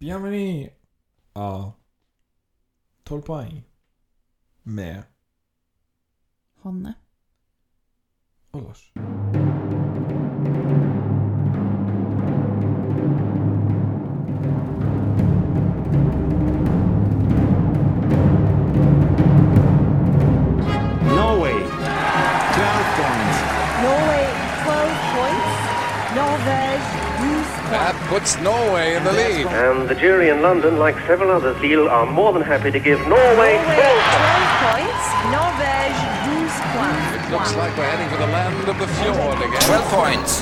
Bienvenue à 12 poeng med Hanne. og Lars. Puts Norway in the lead. And the jury in London, like several others, Lille are more than happy to give Norway Norway 12 points. Norvège 12 points. It looks like we're heading for the land of the fjord again. 12 points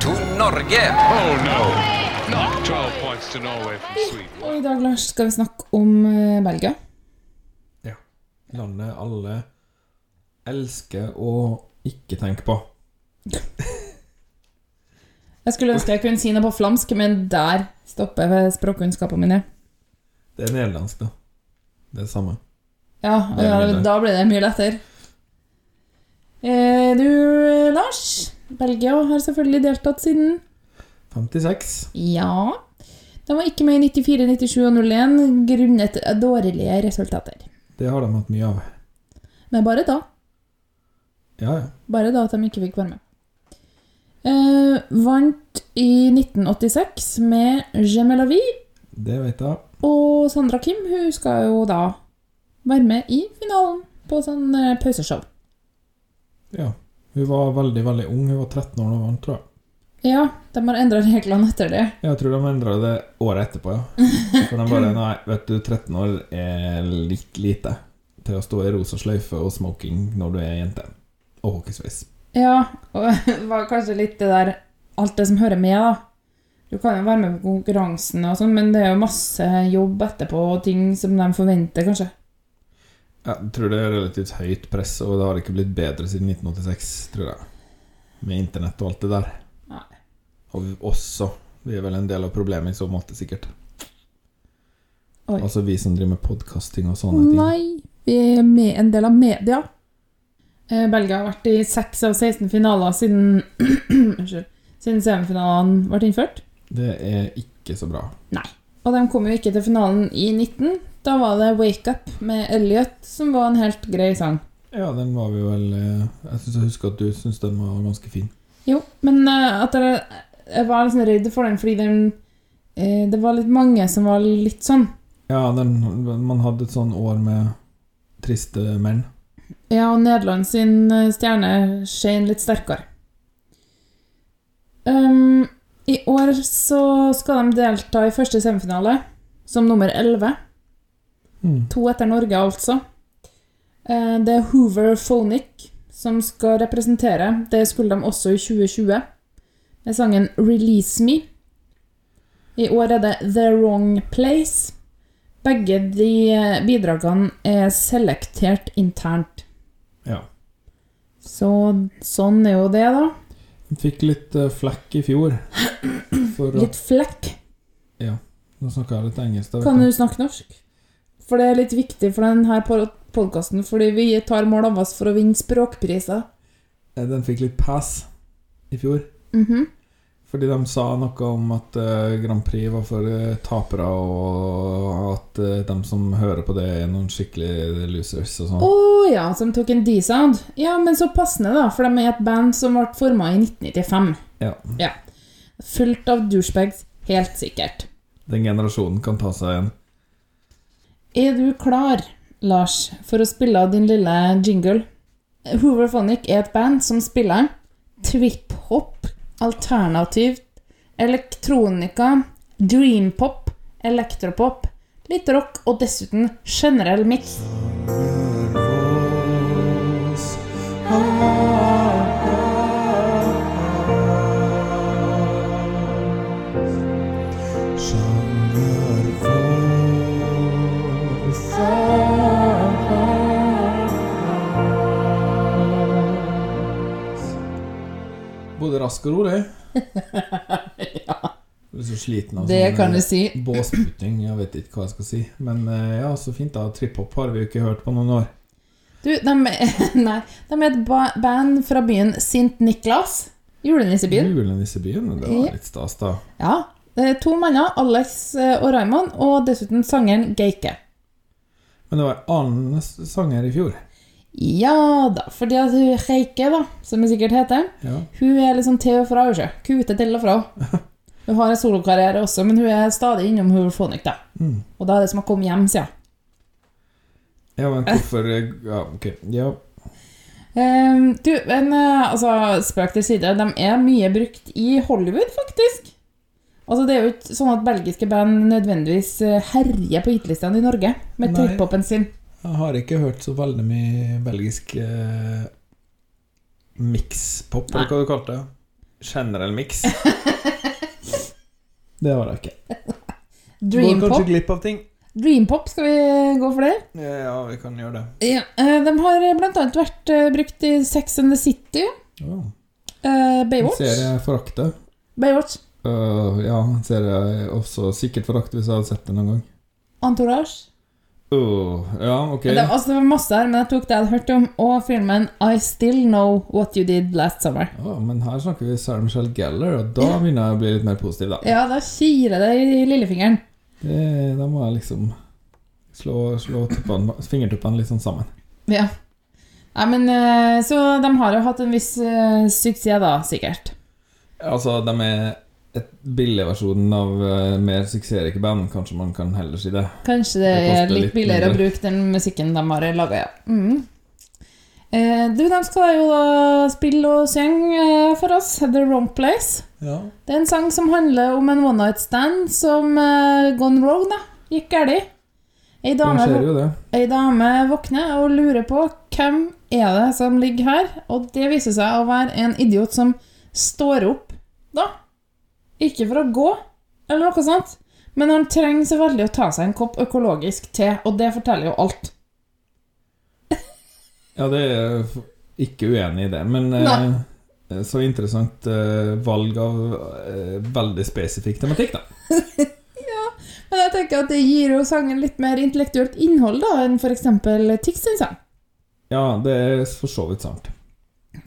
to Norge. Oh no, not 12 points to Norway from Sweden. Og i dag, Lars, skal vi snakke om eh, Belgia. Ja. Landet alle elsker å ikke tenke på. Jeg skulle ønske jeg kunne si noe på flamsk, men der stopper språkkunnskapene mine. Det er nederlandsk, da. Det er det samme. Ja, Det ja, da blir det mye lettere. Eh, du, Lars. Belgia har selvfølgelig deltatt siden 56. Ja. De var ikke med i 94, 97 og 01 grunnet dårlige resultater. Det har de hatt mye av. Men bare da. Ja, ja. Bare da at de ikke fikk være med. Eh, vant i 1986 med Gemelavi, Det vet jeg. og Sandra Kim hun skal jo da være med i finalen på sånn eh, pauseshow. Ja. Hun var veldig, veldig ung. Hun var 13 år da hun vant, tror jeg. Ja, de har endra reglene etter det. Jeg tror de endra det året etterpå, ja. For de bare Nei, vet du, 13 år er litt lite til å stå i rosa sløyfe og smoking når du er jente. Og hockeysveis. Ja, og det var kanskje litt det der Alt det som hører med, da. Du kan jo være med på konkurransen og sånn, men det er jo masse jobb etterpå og ting som de forventer, kanskje. Jeg tror det er relativt høyt press, og det har ikke blitt bedre siden 1986, tror jeg. Med internett og alt det der. Nei. Og vi også Vi er vel en del av problemet i så måte, sikkert. Oi. Altså vi som driver med podkasting og sånne ting. Nei, vi er med en del av media. Eh, Belgia har vært i 6 av 16 finaler siden. Siden semifinalene ble innført. Det er ikke så bra. Nei. Og de kom jo ikke til finalen i 19. Da var det Wake Up med Elliot, som var en helt grei sang. Ja, den var vi vel eh, Jeg syns jeg husker at du syns den var ganske fin. Jo, men eh, at jeg, jeg var liksom redd for den fordi den Det var litt mange som var litt sånn. Ja, den, man hadde et sånn år med triste menn. Ja, og Nederland sin eh, stjerne skjen litt sterkere. Um, I år så skal de delta i første semifinale som nummer 11. Mm. To etter Norge, altså. Eh, Det er Hoover Phonic som skal representere. Det skulle de også i 2020 med sangen 'Release Me'. I år er det 'The Wrong Place'. Begge de eh, bidragene er selektert internt. Ja. Så sånn er jo det, da. Fikk litt uh, flekk i fjor. Litt flekk. nå snakker jeg litt engelsk. Da, Kan du snakke norsk? For det er litt viktig for denne podkasten, fordi vi tar mål av oss for å vinne språkpriser. Eh, Den fikk litt pass i fjor. Mhm. Fordi de sa noe om at uh, Grand Prix var for eh, tapere, og at uh, de som hører på det, er noen skikkelig losers og sånn. Å ja, som tok en D-sound. Ja, men så passende, da, for de er et band som ble forma i 1995. Ja. Fullt av douchebags, helt sikkert. Den generasjonen kan ta seg en. Er du klar, Lars, for å spille av din lille jingle? Hoover Phonic er et band som spiller trip-hop, alternativt, elektronika, dreampop, elektropop, litt rock og dessuten generell miks. Rask og rolig. ja. Du er så sliten av Det sånn, kan du si. Båsputting. Jeg vet ikke hva jeg skal si. Men eh, ja, så fint, da. Trip-hop har vi jo ikke hørt på noen år. Du, de, nei, de er et band fra byen Sint Niklas. Julenissebyen. Julenissebyen, det var litt stas, da. Ja. To manner, Alex eh, og Raymond, og dessuten sangeren Geike. Men det var en annen sanger i fjor. Ja da, fordi at hun Reike, da, som hun sikkert heter, Ja. hun er liksom til og fra, ikke? Kute til og fra. Hun har en solokarriere også, men hun er stadig innom Hulfonic. da. Mm. Og da er det som å komme hjem, sier hun. ja, men hvorfor Ja, ok. Ja. Um, du, men eh, altså, spøk til side, de er mye brukt i Hollywood, faktisk. Altså, det er jo ikke sånn at belgiske band nødvendigvis eh, herjer på hitlistene i Norge med Nei. trip-hopen sin. Jeg har ikke hørt så veldig mye belgisk eh, mix-pop, eller hva du kalte det. Generell mix. det har jeg ikke. Går Dreampop. kanskje glipp av ting. Dreampop, skal vi gå for det? Ja, vi kan gjøre det. Ja, eh, de har blant annet vært eh, brukt i Sex and the City, Oh. eh, Baywatch. serie jeg forakter. Baywatch. Uh, ja, ser jeg også sikkert forakter hvis jeg hadde sett den noen gang. Entourage. Uh, ja, ok. Det, var- altså, det var masse her, men jeg tok det jeg hadde hørt om, og filmen I Still Know What You Did Last Summer. Oh, men her snakker vi Sarah Michelle Geller, og da begynner jeg å bli litt mer positiv, da. Ja, da kirer det i lillefingeren. Det, da må jeg liksom slå, slå fingertuppene litt sånn sammen. Ja. Nei, men eh, Så de har jo hatt en viss eh, suksess, da, sikkert. Altså, de er et billigversjon av uh, mer suksessrike band, kanskje man kan heller si det. Kanskje det, Det er litt litt billigere å bruke den musikken de har laga, ja. Mm. Eh, du, de skal jo da spille og synge eh, for oss The Wrong Place. Ja. Det er en sang som handler om en one night stand som eh, gone wrong, da. Gikk galt. Ei dame, ei dame våkner og lurer på hvem er det som ligger her, og det viser seg å være en idiot som står opp, da. Ikke for å gå, eller noe sånt, men han trenger så veldig å ta seg en kopp økologisk te, og det forteller jo alt. Ja, det er ikke uenig i det, men eh, så interessant eh, valg av eh, veldig spesifikk tematikk, da. ja, Men jeg tenker at det gir jo sangen litt mer intellektuelt innhold da, enn eksempel Tix sin sang. Ja, det er for så vidt sant.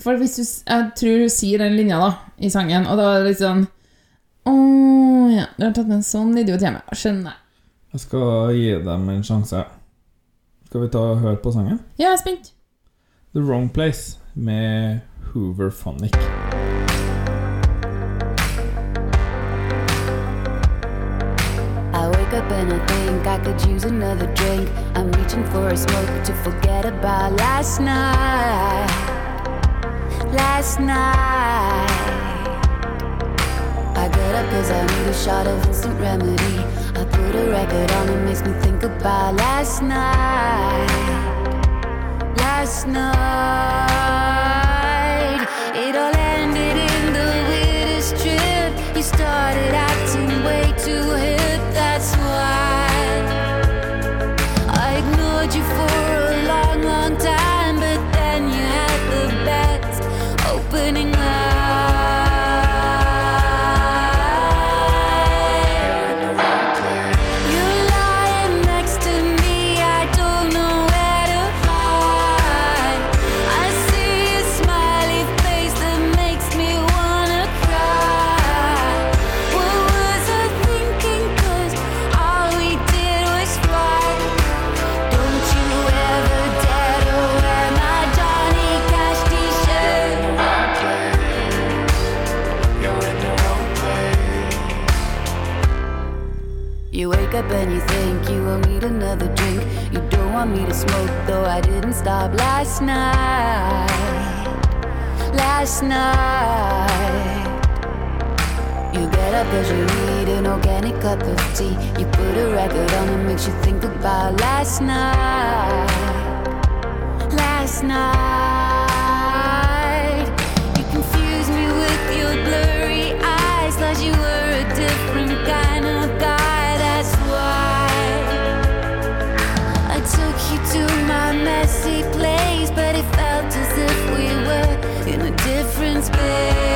For hvis du, jeg tror du sier den linja da, i sangen, og da er det litt sånn Å ja, du har tatt med en sånn idiot hjemme. Skjønner. Jeg skal gi dem en sjanse. Skal vi ta og høre på sangen? Ja, jeg er spent. The Wrong Place med Hoover Phonic. I wake up and I think I could use another drink. I'm reaching for a smoke to forget about last night. Last night. I get up cause I need a shot of instant remedy. I put a record on, it makes me think about last night. Last night. It all ended in the weirdest trip. You started acting wake up and you think you will need another drink. You don't want me to smoke, though I didn't stop last night. Last night. You get up cause you need an organic cup of tea. You put a record on that makes you think about last night. Last night. Messy place, but it felt as if we were in a different space.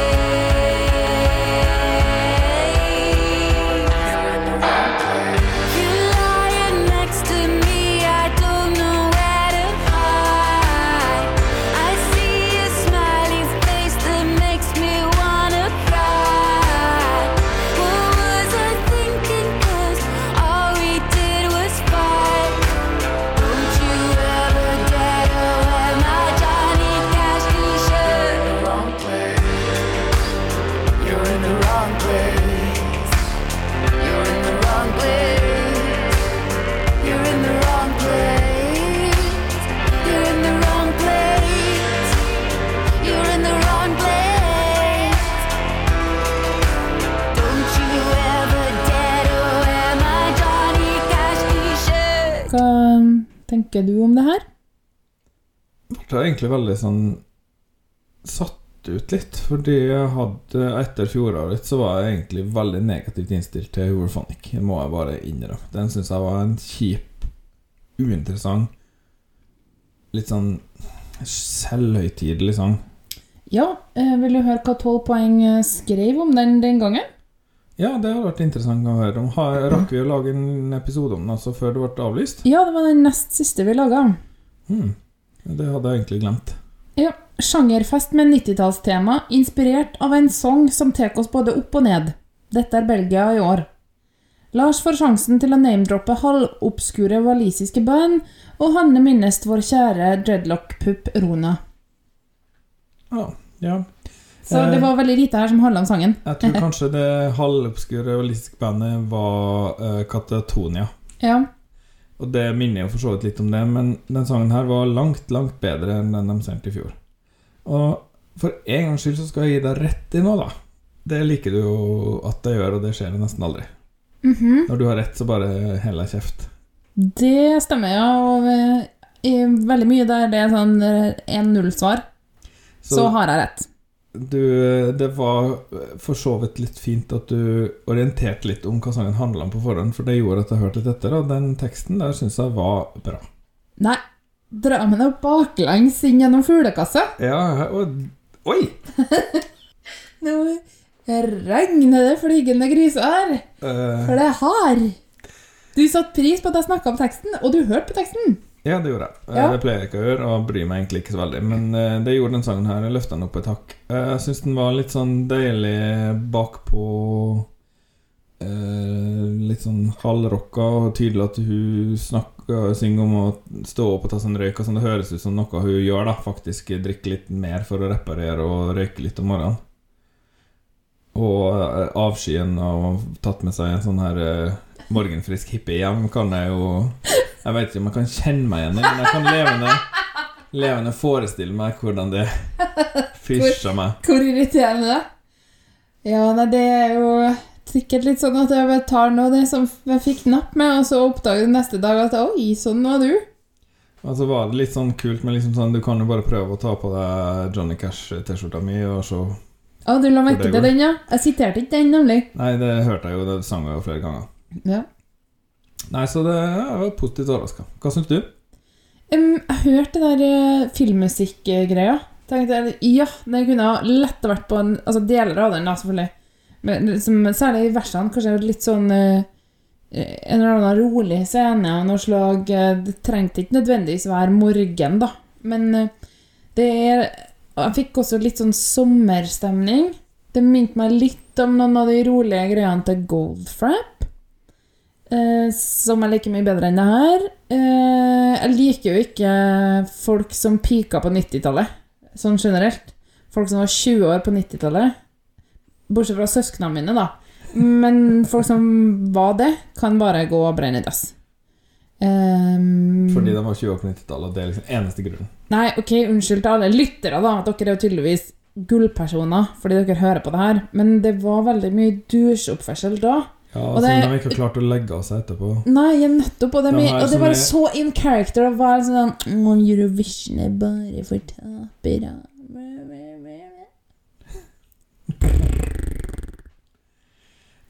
Tenker du om det her? Det ble egentlig veldig sånn satt ut litt, fordi jeg hadde etter fjoråret så var jeg egentlig veldig negativt innstilt til Europhonic. Det må jeg bare innrømme. Den syns jeg var en kjip, uinteressant, litt sånn selvhøytidelig sang. Ja, eh, vil du høre hva 12 poeng eh, skrev om den den gangen? Ja, det hadde vært interessant å høre om. Har- Rakk vi å lage en episode om den altså før det ble avlyst? Ja, det var den nest siste vi laga. Hmm. Det hadde jeg egentlig glemt. Ja, Sjangerfest med 90-tallstema, inspirert av en sang som tar oss både opp og ned. Dette er Belgia i år. Lars får sjansen til å name-droppe halvobskure walisiske band, og Hanne minnes vår kjære dreadlock-pupp Rona. Ja, ja. Så Eh. det var veldig lite her som handla om sangen. Jeg tror kanskje det halvobskure realistiske bandet var uh, Katatonia. Ja, Og det minner jo for så vidt litt om det, men den sangen her var langt, langt bedre enn den de sendte i fjor. Og for en gangs skyld så skal jeg gi deg rett i nå, da. Det liker du jo at jeg gjør, og det skjer nesten aldri. Mhm. Når du har rett, så bare heller kjeft. Det stemmer, ja. Og eh, i veldig mye der det er sånn 1-0-svar, så, har jeg rett. Du, det var for så vidt litt fint at du orienterte litt om hva sangen handla om på forhånd, for det gjorde at jeg hørte litt etter, og den teksten der syns jeg var bra. Nei, dra nå baklengs inn gjennom fuglekassa. Ja, og Oi! Nå regner det flygende griser her, uh... for det er hard. Du satte pris på at jeg snakka om teksten, og du hørte på teksten. Ja, det gjorde jeg. Eh, Ja. Det pleier jeg ikke å gjøre, og bryr meg egentlig ikke så veldig. Men eh, det gjorde den sangen her. Jeg løfta den opp et hakk. Eh, Jeg syns den var litt sånn deilig bakpå Litt sånn halvrocka, og tydelig at hun snakker synger om å stå opp og ta seg en røyk. Og sånn. Det høres ut som noe hun gjør, da. Faktisk drikke litt mer for å reparere og røyke litt om morgenen. Og avskyen av å ha tatt med seg en sånn her morgenfrisk hippie hjem, kan jeg jo Jeg vet ikke om jeg kan kjenne meg igjen men jeg kan levende, levende forestille meg hvordan det fysjer meg. Hvor irriterende det er. Ja, nei, det er jo sikkert litt sånn at jeg bare tar noe av det som jeg fikk napp med, og så oppdager du neste dag at oi, sånn var du. Og så var det litt sånn kult, men liksom sånn, du kan jo bare prøve å ta på deg Johnny Cash-T-skjorta mi, og så Å, du la merke til den, ja? Jeg siterte ikke den, nemlig. Nei, det hørte jeg jo, det sang jeg jo flere ganger. Ja. Nei, så det jeg var positivt overraska. Hva syns du? Um, jeg hørte det der eh, filmmusikkgreia. Tenkte jeg, ja, det kunne lett vært på en Altså deler av den, da, selvfølgelig. Men liksom, særlig i versene. Kanskje litt sånn uh, En eller annen rolig scene av noe slag. eh, Det trengte ikke nødvendigvis være morgen, da. Men uh, det er Jeg fikk også litt sånn sommerstemning. Det minte meg litt om noen av de rolige greiene til Goldfrap. Eh, som jeg liker mye bedre enn det her. Eh, jeg liker jo ikke folk som pika på 90-tallet, sånn generelt. Folk som var 20 år på 90-tallet. Bortsett fra søsknene mine, da. Men folk som var det, kan bare gå og brenne i dass. Um, Fordi de var 20 år på 90-tallet, og det er liksom eneste grunnen. Nei, ok, unnskyld til alle lyttere, da. at Dere er jo tydeligvis gullpersoner fordi dere hører på det her. Men det var veldig mye dusjoppførsel da. Ja, altså, det- De ikke har klart å legge av seg etterpå. Nei, nettopp. Og det, De mye- og det var er- så in character. Det var sånn «Å, Eurovision er bare for tapere.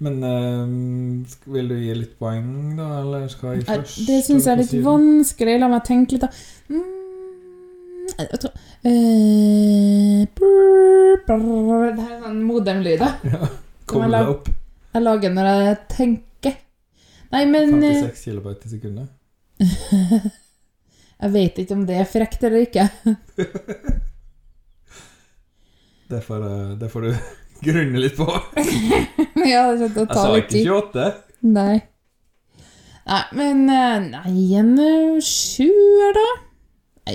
Men øh, vil du gi litt poeng, da? Eller skal jeg først? Det syns jeg er litt vanskelig. La meg tenke litt, da. Mm, jeg tror øh, brr, brr, Det her er sånn modemlyd, da. Ja, Kommer det opp. Jeg lager når jeg tenker. Nei, men eh, 56 kilobyte i sekundet. Jeg vet ikke om det er frekt eller ikke. Det får, eh, det får du grunne litt på. ja, det kommer til å Jeg sa ikke 28. Nei. Nei, men eh, Nei, en eh, sjuer, da?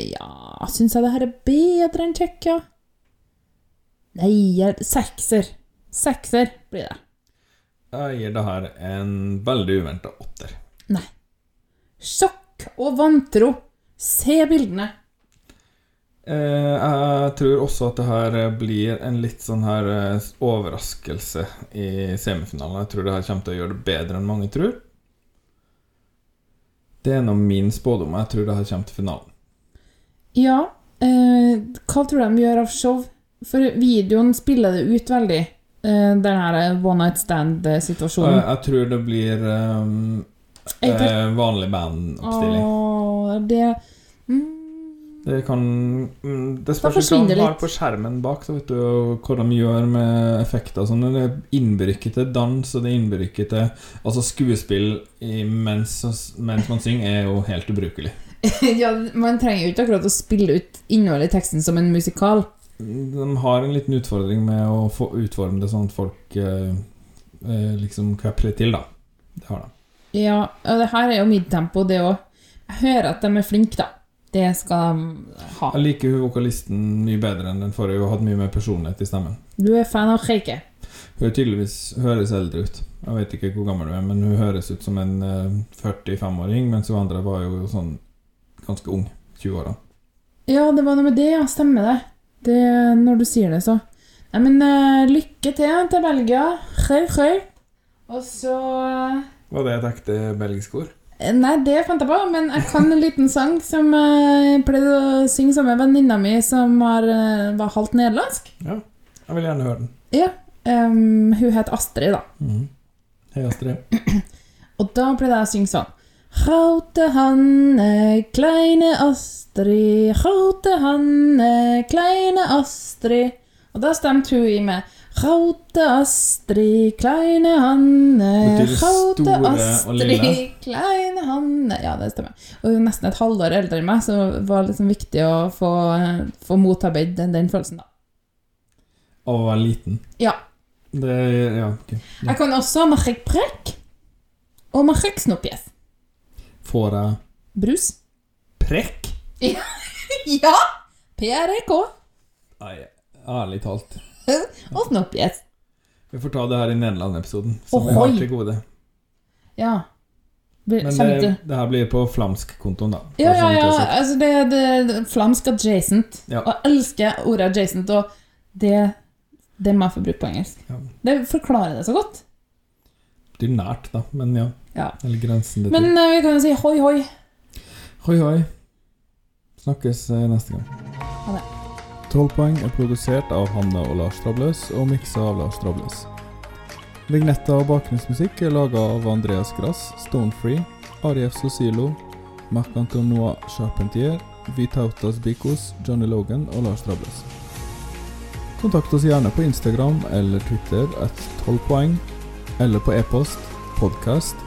Ja, syns jeg det her er bedre enn Tsjekkia? Nei, sekser. Sekser blir det. Jeg gir det her en veldig uventa åtter. Nei. Sjokk og vantro. Se bildene. Eh, jeg tror også at det her blir en litt sånn her eh, overraskelse i semifinalen. Jeg tror det her kommer til å gjøre det bedre enn mange tror. Det er nå min spådom. Jeg tror det her kommer til finalen. Ja. Eh, hva tror du de gjør av show? For videoen spiller det ut veldig. Eh, den her one night stand-situasjonen. jeg, tror det blir um, tror- eh, vanlig bandoppstilling. Åh, det mm, Det kan mm, Det spørs hva de har på skjermen bak, så vet du hva de gjør med effekter og sånn. Det er innbyrket til dans, og det er innbyrket til Altså, skuespill i, mens, mens man synger, er jo helt ubrukelig. Ja, man trenger jo ikke akkurat å spille ut innholdet i teksten som en musikal. De har en liten utfordring med å få utforme det sånn at folk eh, liksom liksom litt til, da. Det har de. Ja, og det her er jo midtempo, det òg. Jeg hører at de er flinke, da. Det skal de ha. Jeg liker hun vokalisten mye bedre enn den forrige. Hun har hatt mye mer personlighet i stemmen. Du er fan av Reike? Hun tydeligvis høres eldre ut. Jeg vet ikke hvor gammel hun er, men hun høres ut som en eh, 45-åring, mens hun andre var jo sånn ganske ung. 20-åra. Ja, det var noe med det, ja. Stemmer det. Det når du sier det, så. Nei, men uh, lykke til til Belgia. Hei, hei. Og så eh, Var det et ekte belgisk ord? Nei, det fant jeg på, men jeg kan en liten sang som jeg pleide å synge sammen med venninna mi, som har, eh, var halvt nederlandsk. Ja. Jeg vil gjerne høre den. Ja. um, hun het Astrid, da. Hei, Astrid. Og da pleide jeg å synge sånn Grote Hanne, kleine Astrid, grote Hanne, kleine Astrid. Og da stemte hun i med Grote Astrid, kleine Hanne, Raute grote Astrid, kleine Hanne. Ja, det stemmer. Og hun er nesten et halvår eldre enn meg, så det var liksom viktig å få, få motarbeidet den, den følelsen, da. Å være liten. Ja. Det Ja, okay. Ja. Jeg kan også ha Marek Prek og Marek ik snoepjes. Får jeg Brus. prekk? Ja! PREK. Nei, ærlig talt. Åpne opp, yes. Vi får ta det her i Nederland-episoden, som vi har til gode. Ja. Blir- Men det, det her blir på flamsk-kontoen, da. Ja, ja, ja. Altså, det, det, det flamsk adjacent. Ja. Og jeg elsker ordet adjacent, og det, det må jeg få bruke på engelsk. Ja. Det forklarer det så godt. Det er nært, da, men ja. Ja. Eller grensen det Men eh, vi kan jo si hoi, hoi. Hoi, hoi. Snakkes eh, neste gang. Ha det. 12 poeng er produsert av Hanna og Lars Trabløs og miksa av Lars Trabløs. Vignetta og bakgrunnsmusikk er laga av Andreas Grass, Stonefree, Arief Sosilo, Marc-Antonois Charpentier, Vitautas Bikos, Johnny Logan og Lars Trabløs. Kontakt oss gjerne på Instagram eller Twitter at 12 poeng, eller på e-post podcast